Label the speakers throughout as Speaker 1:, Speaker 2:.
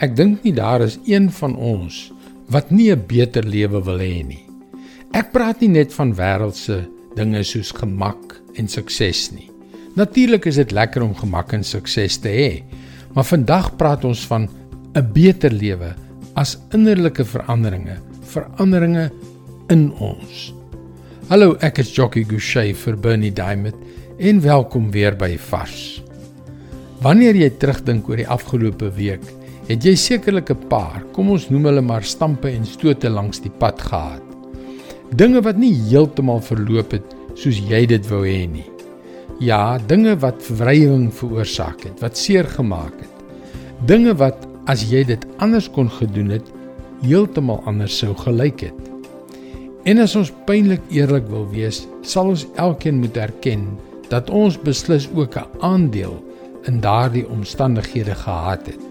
Speaker 1: Ek dink nie daar is een van ons wat nie 'n beter lewe wil hê nie. Ek praat nie net van wêreldse dinge soos gemak en sukses nie. Natuurlik is dit lekker om gemak en sukses te hê, maar vandag praat ons van 'n beter lewe as innerlike veranderinge, veranderinge in ons. Hallo, ek is Jockey Gouchee vir Bernie Diamond en welkom weer by Vars. Wanneer jy terugdink oor die afgelope week, het jy sekerlik 'n paar, kom ons noem hulle maar stampe en stote langs die pad gehad. Dinge wat nie heeltemal verloop het soos jy dit wou hê nie. Ja, dinge wat verwrywing veroorsaak het, wat seer gemaak het. Dinge wat as jy dit anders kon gedoen het, heeltemal anders sou gelyk het. En as ons pynlik eerlik wil wees, sal ons elkeen moet erken dat ons beslis ook 'n aandeel in daardie omstandighede gehad het.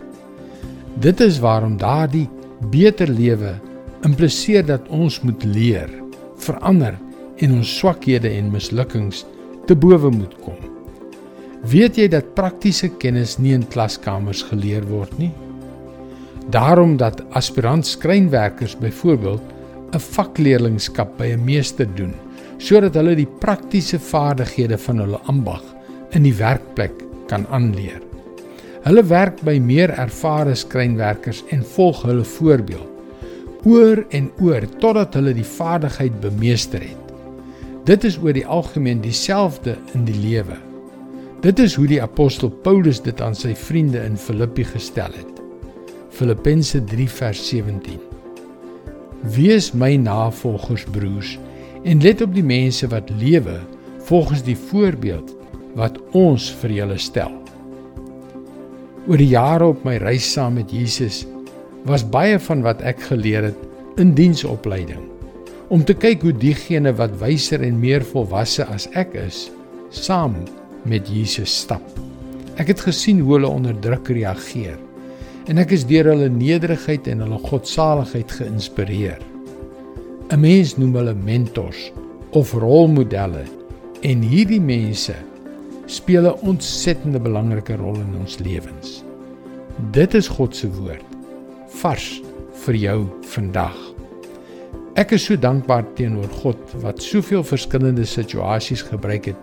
Speaker 1: Dit is waarom daardie beter lewe impliseer dat ons moet leer, verander en ons swakhede en mislukkings te bowe moet kom. Weet jy dat praktiese kennis nie in klaskamers geleer word nie? Daarom dat aspirant skrynwerkers byvoorbeeld 'n vakleerlingskap by 'n meester doen sodat hulle die praktiese vaardighede van hulle ambag in die werkplek kan aanleer. Hulle werk by meer ervare skrynwerkers en volg hulle voorbeeld oor en oor totdat hulle die vaardigheid bemeester het. Dit is oor die algemeen dieselfde in die lewe. Dit is hoe die apostel Paulus dit aan sy vriende in Filippi gestel het. Filippense 3 vers 17. Wees my navolgers broers en let op die mense wat lewe volgens die voorbeeld wat ons vir julle stel. Oor die jare op my reis saam met Jesus was baie van wat ek geleer het in diensopleiding om te kyk hoe diegene wat wyser en meer volwasse as ek is saam met Jesus stap. Ek het gesien hoe hulle onder druk reageer en ek is deur hulle nederigheid en hulle godsaligheid geïnspireer. 'n Mens noem hulle mentors of rolmodelle en hierdie mense speel 'n ontsettende belangrike rol in ons lewens. Dit is God se woord vars vir jou vandag. Ek is so dankbaar teenoor God wat soveel verskillende situasies gebruik het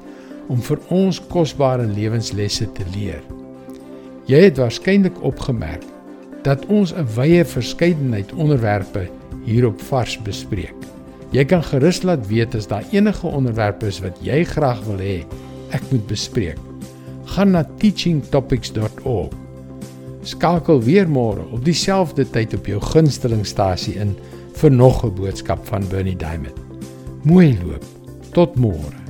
Speaker 1: om vir ons kosbare lewenslesse te leer. Jy het waarskynlik opgemerk dat ons 'n wye verskeidenheid onderwerpe hierop vars bespreek. Jy kan gerus laat weet as daar enige onderwerpe is wat jy graag wil hê ek moet bespreek. Gaan na teachingtopics.org. Skakel weer môre op dieselfde tyd op jou gunstelingstasie in vir nog 'n boodskap van Bernie Diamond. Mooi loop. Tot môre.